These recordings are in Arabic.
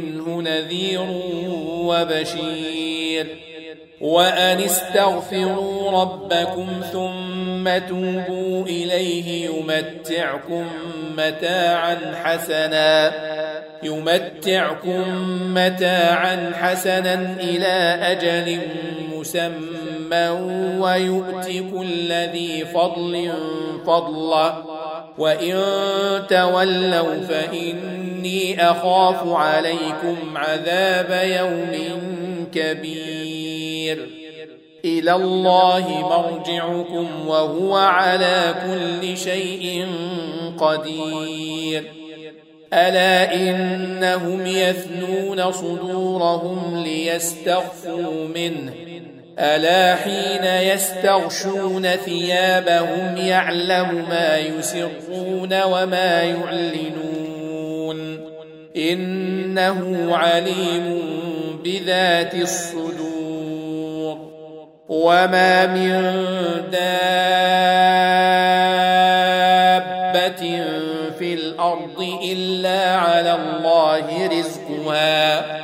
منه نذير وبشير وأن استغفروا ربكم ثم توبوا إليه يمتعكم متاعا حسنا يمتعكم متاعا حسنا إلى أجل مسمى ويؤتي كل ذي فضل فضله. وإن تولوا فإني أخاف عليكم عذاب يوم كبير إلى الله مرجعكم وهو على كل شيء قدير ألا إنهم يثنون صدورهم ليستغفوا منه ألا حين يستغشون ثيابهم يعلم ما يسرون وما يعلنون إنه عليم بذات الصدور وما من دابة في الأرض إلا على الله رزقها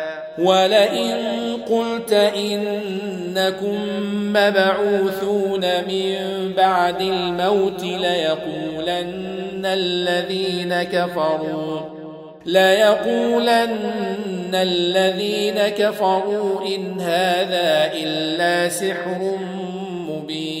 ولئن قلت إنكم مبعوثون من بعد الموت ليقولن الذين كفروا ليقولن الذين كفروا إن هذا إلا سحر مبين.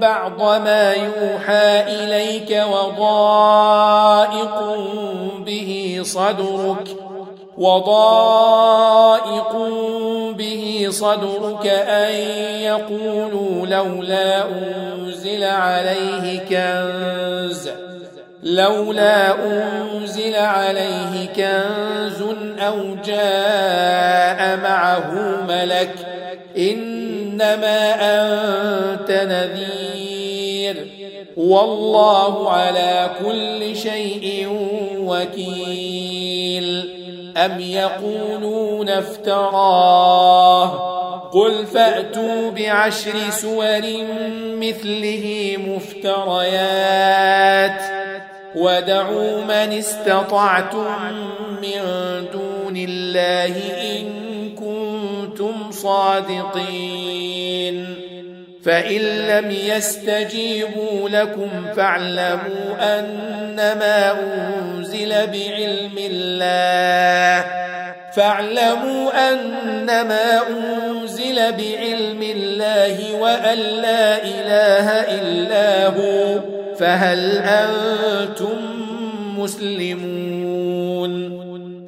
بعض ما يوحى إليك وضائق به صدرك وضائق به صدرك أن يقولوا لولا أنزل عليه كنز لولا أنزل عليه كنز أو جاء معه ملك إنما أنت نذير. والله على كل شيء وكيل. أم يقولون افتراه. قل فأتوا بعشر سور مثله مفتريات. ودعوا من استطعتم من دون الله إن صادقين. فإن لم يستجيبوا لكم فاعلموا أنما أنزل بعلم الله. فاعلموا أنما أنزل بعلم الله وأن لا إله إلا هو. فهل أنتم مسلمون؟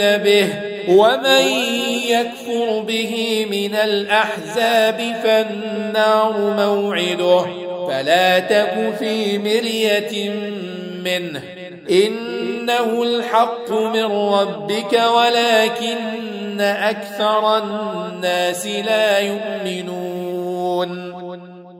يؤمنون به ومن يكفر به من الأحزاب فالنار موعده فلا تك في مرية منه. إنه الحق من ربك ولكن أكثر الناس لا يؤمنون.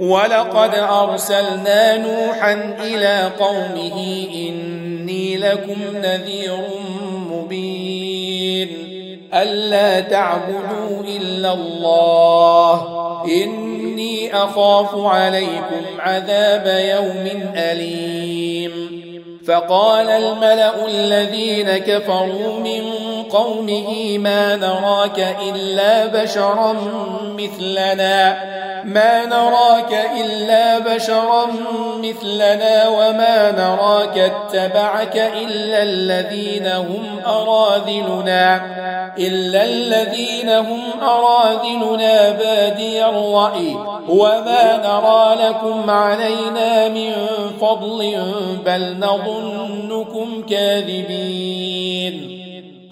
ولقد أرسلنا نوحا إلى قومه إني لكم نذير مبين. ألا تعبدوا إلا الله. إني أخاف عليكم عذاب يوم أليم. فقال الملأ الذين كفروا من قومه ما نراك إلا بشرا مثلنا. ما نراك إلا بشرا مثلنا وما نراك اتبعك إلا الذين هم أراذلنا. إلا الذين هم أراذلنا بادي الرأي. وما نرى لكم علينا من فضل بل نظنكم كاذبين.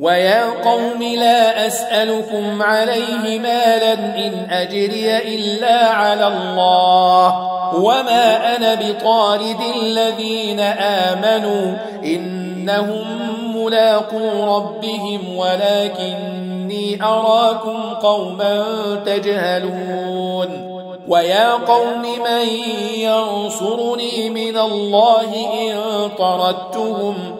ويا قوم لا أسألكم عليه مالا إن أجري إلا على الله. وما أنا بطارد الذين آمنوا إنهم ملاقو ربهم ولكني أراكم قوما تجهلون. ويا قوم من ينصرني من الله إن طردتهم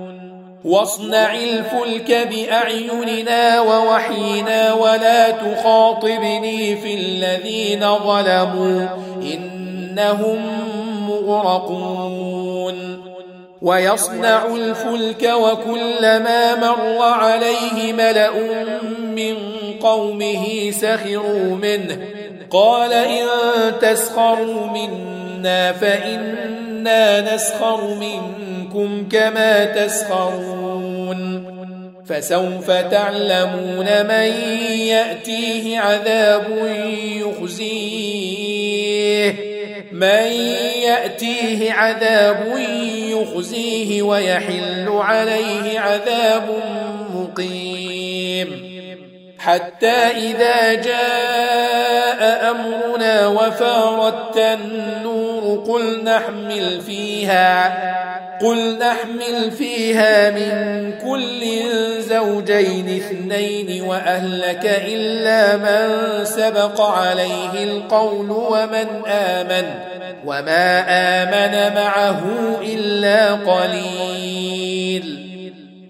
واصنع الفلك بأعيننا ووحينا ولا تخاطبني في الذين ظلموا إنهم مغرقون. ويصنع الفلك وكلما مر عليه ملأ من قومه سخروا منه. قال إن تسخروا منا فإنا نسخر منكم كما تسخرون فسوف تعلمون من يأتيه عذاب يخزيه من يأتيه عذاب يخزيه ويحل عليه عذاب مقيم حتى إذا جاء أمرنا وفارت النور قل نحمل فيها قل نحمل فيها من كل زوجين اثنين وأهلك إلا من سبق عليه القول ومن آمن وما آمن معه إلا قليل.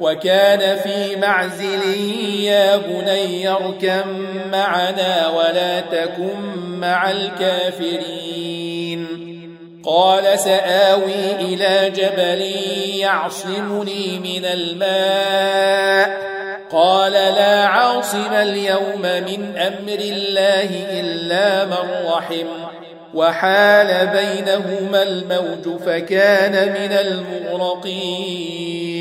وكان في معزل يا بني اركم معنا ولا تكن مع الكافرين. قال سآوي إلى جبل يعصمني من الماء. قال لا عاصم اليوم من أمر الله إلا من رحم. وحال بينهما الموج فكان من المغرقين.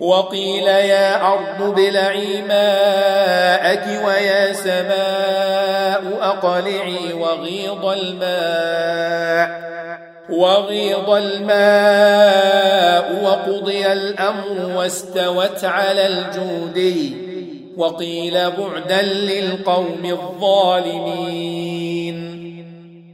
وقيل يا أرض ابلعي ماءك ويا سماء أقلعي وغيض الماء وغيض الماء وقضي الأمر واستوت على الجودي وقيل بعدا للقوم الظالمين.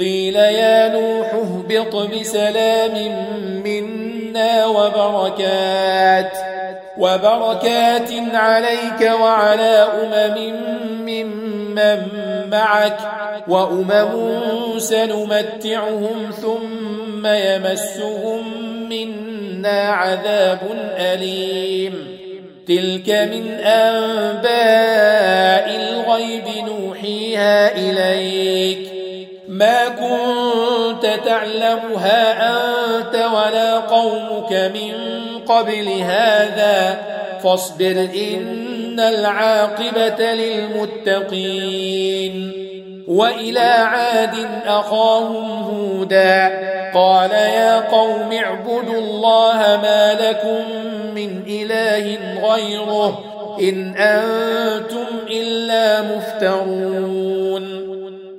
قيل يا نوح اهبط بسلام منا وبركات وبركات عليك وعلى أمم ممن معك وأمم سنمتعهم ثم يمسهم منا عذاب أليم. تلك من أنباء الغيب نوحيها إليك. ما كنت تعلمها أنت ولا قومك من قبل هذا فاصبر إن العاقبة للمتقين وإلى عاد أخاهم هودا قال يا قوم اعبدوا الله ما لكم من إله غيره إن أنتم إلا مفترون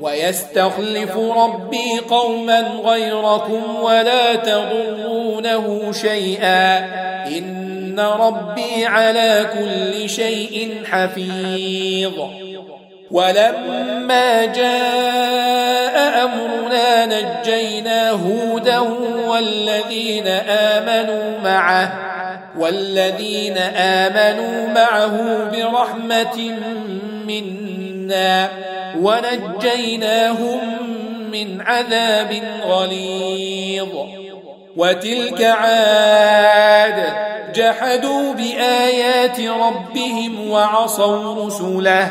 ويستخلف ربي قوما غيركم ولا تضرونه شيئا. إن ربي على كل شيء حفيظ. ولما جاء أمرنا نجينا هودا والذين آمنوا معه والذين آمنوا معه برحمة منا. ونجيناهم من عذاب غليظ. وتلك عاد جحدوا بآيات ربهم وعصوا رسله.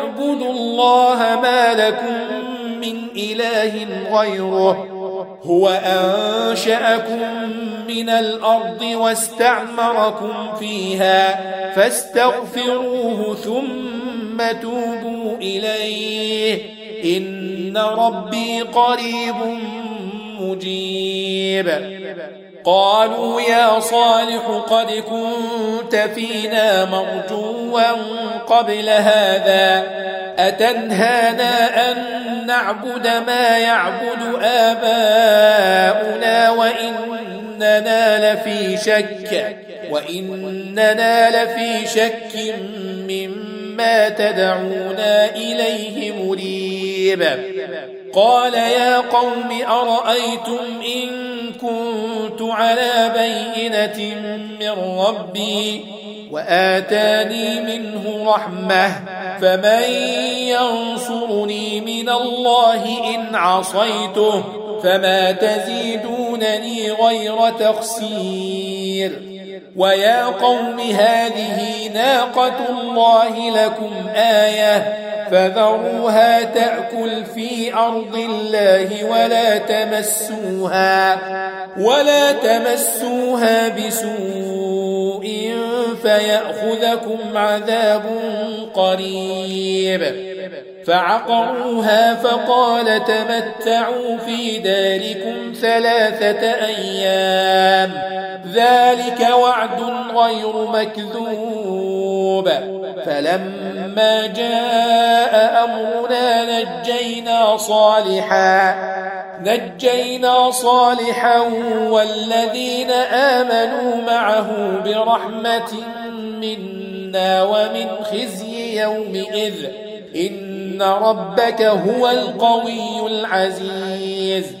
اعبدوا الله ما لكم من إله غيره. هو أنشأكم من الأرض واستعمركم فيها فاستغفروه ثم توبوا إليه. إن ربي قريب مجيب. قالوا يا صالح قد كنت فينا مرجوا قبل هذا أتنهانا أن نعبد ما يعبد آباؤنا وإننا لفي شك وإننا لفي شك مما تدعونا إليه مريب قال يا قوم أرأيتم إن كنت على بينة من ربي وآتاني منه رحمة فمن ينصرني من الله إن عصيته فما تزيدونني غير تخسير. ويا قوم هذه ناقة الله لكم آية. فذروها تأكل في أرض الله ولا تمسوها ولا تمسوها بسوء فيأخذكم عذاب قريب. فعقروها فقال تمتعوا في داركم ثلاثة أيام ذلك وعد غير مكذوب. فلما جاء أمرنا نجينا صالحا نجينا صالحا والذين آمنوا معه برحمة منا ومن خزي يومئذ. إن ربك هو القوي العزيز.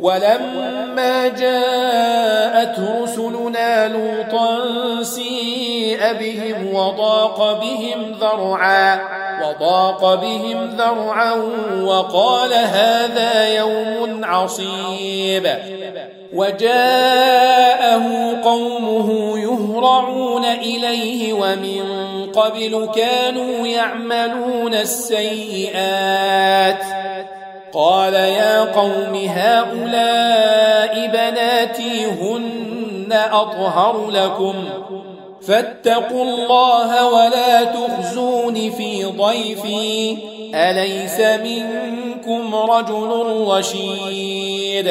ولما جاءت رسلنا لوطا سيء بهم وضاق بهم ذرعا وضاق بهم ذرعا وقال هذا يوم عصيب. وجاءه قومه يهرعون إليه ومن قبل كانوا يعملون السيئات. قال يا قوم هؤلاء بناتي هن أطهر لكم. فاتقوا الله ولا تخزون في ضيفي. أليس منكم رجل رشيد؟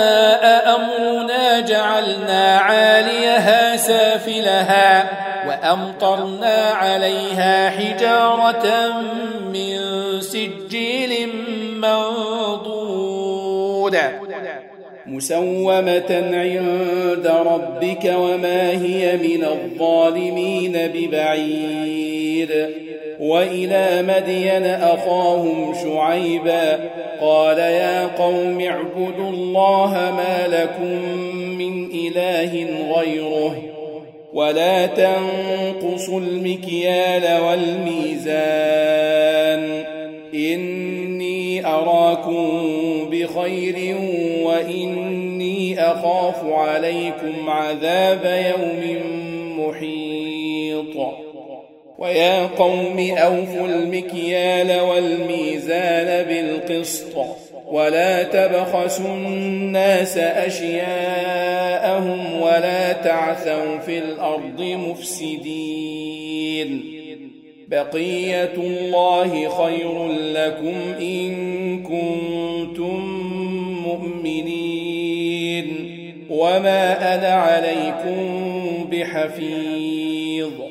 سافلها وأمطرنا عليها حجارة من سجيل منضود مسومة عند ربك وما هي من الظالمين ببعيد وإلى مدين أخاهم شعيبا قال يا قوم اعبدوا الله ما لكم من إله غيره ولا تنقصوا المكيال والميزان. إني أراكم بخير وإني أخاف عليكم عذاب يوم محيط. ويا قوم أوفوا المكيال والميزان بالقسط. ولا تبخسوا الناس أشياءهم ولا تعثوا في الأرض مفسدين. بقية الله خير لكم إن كنتم مؤمنين. وما أنا عليكم بحفيظ.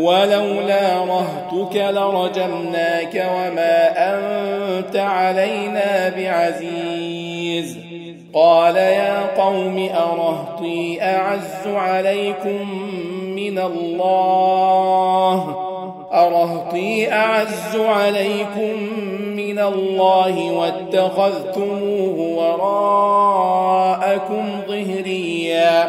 ولولا رهتك لرجمناك وما أنت علينا بعزيز. قال يا قوم أرهطي أعز عليكم من الله. أرهطي أعز عليكم من الله واتخذتموه وراءكم ظهريا.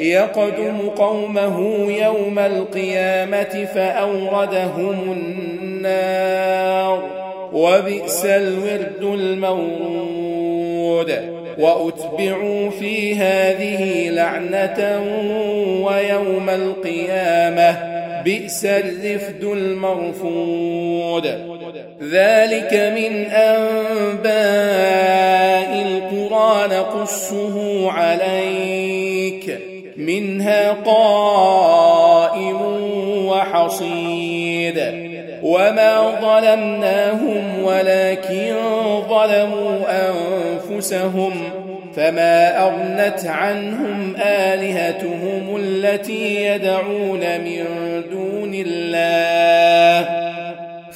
يقدم قومه يوم القيامة فأوردهم النار وبئس الورد المورود وأتبعوا في هذه لعنة ويوم القيامة بئس الرفد المرفود ذلك من أنباء القرى نقصه عليك منها قائم وحصيد. وما ظلمناهم ولكن ظلموا أنفسهم فما أغنت عنهم آلهتهم التي يدعون من دون الله.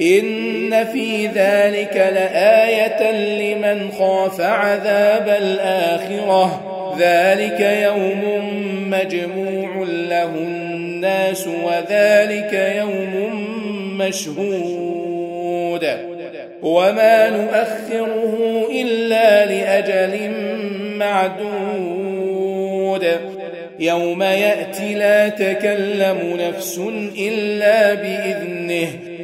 إن في ذلك لآية لمن خاف عذاب الآخرة. ذلك يوم مجموع له الناس وذلك يوم مشهود. وما نؤخره إلا لأجل معدود. يوم يأتي لا تكلم نفس إلا بإذنه.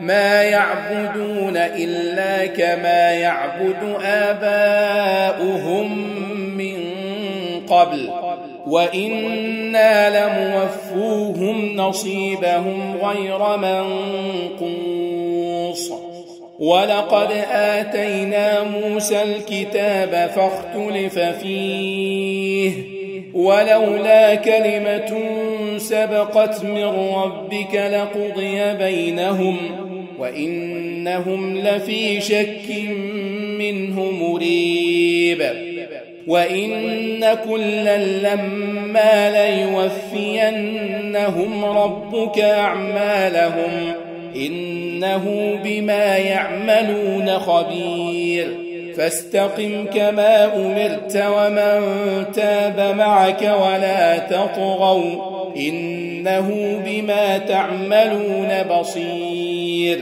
ما يعبدون إلا كما يعبد آباؤهم من قبل. وإنا لموفوهم نصيبهم غير منقوص. ولقد آتينا موسى الكتاب فاختلف فيه. ولولا كلمة سبقت من ربك لقضي بينهم. وإنهم لفي شك منه مريب. وإن كلا لما ليوفينهم ربك أعمالهم إنه بما يعملون خبير. فاستقم كما أمرت ومن تاب معك ولا تطغوا إنه بما تعملون بصير.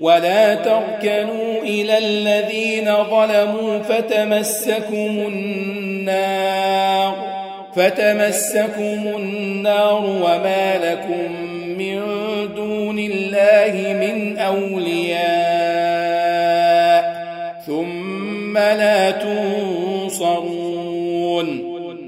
ولا تركنوا إلى الذين ظلموا فتمسكم النار. فتمسكم النار وما لكم من دون الله من أولياء. ثم لا تنصرون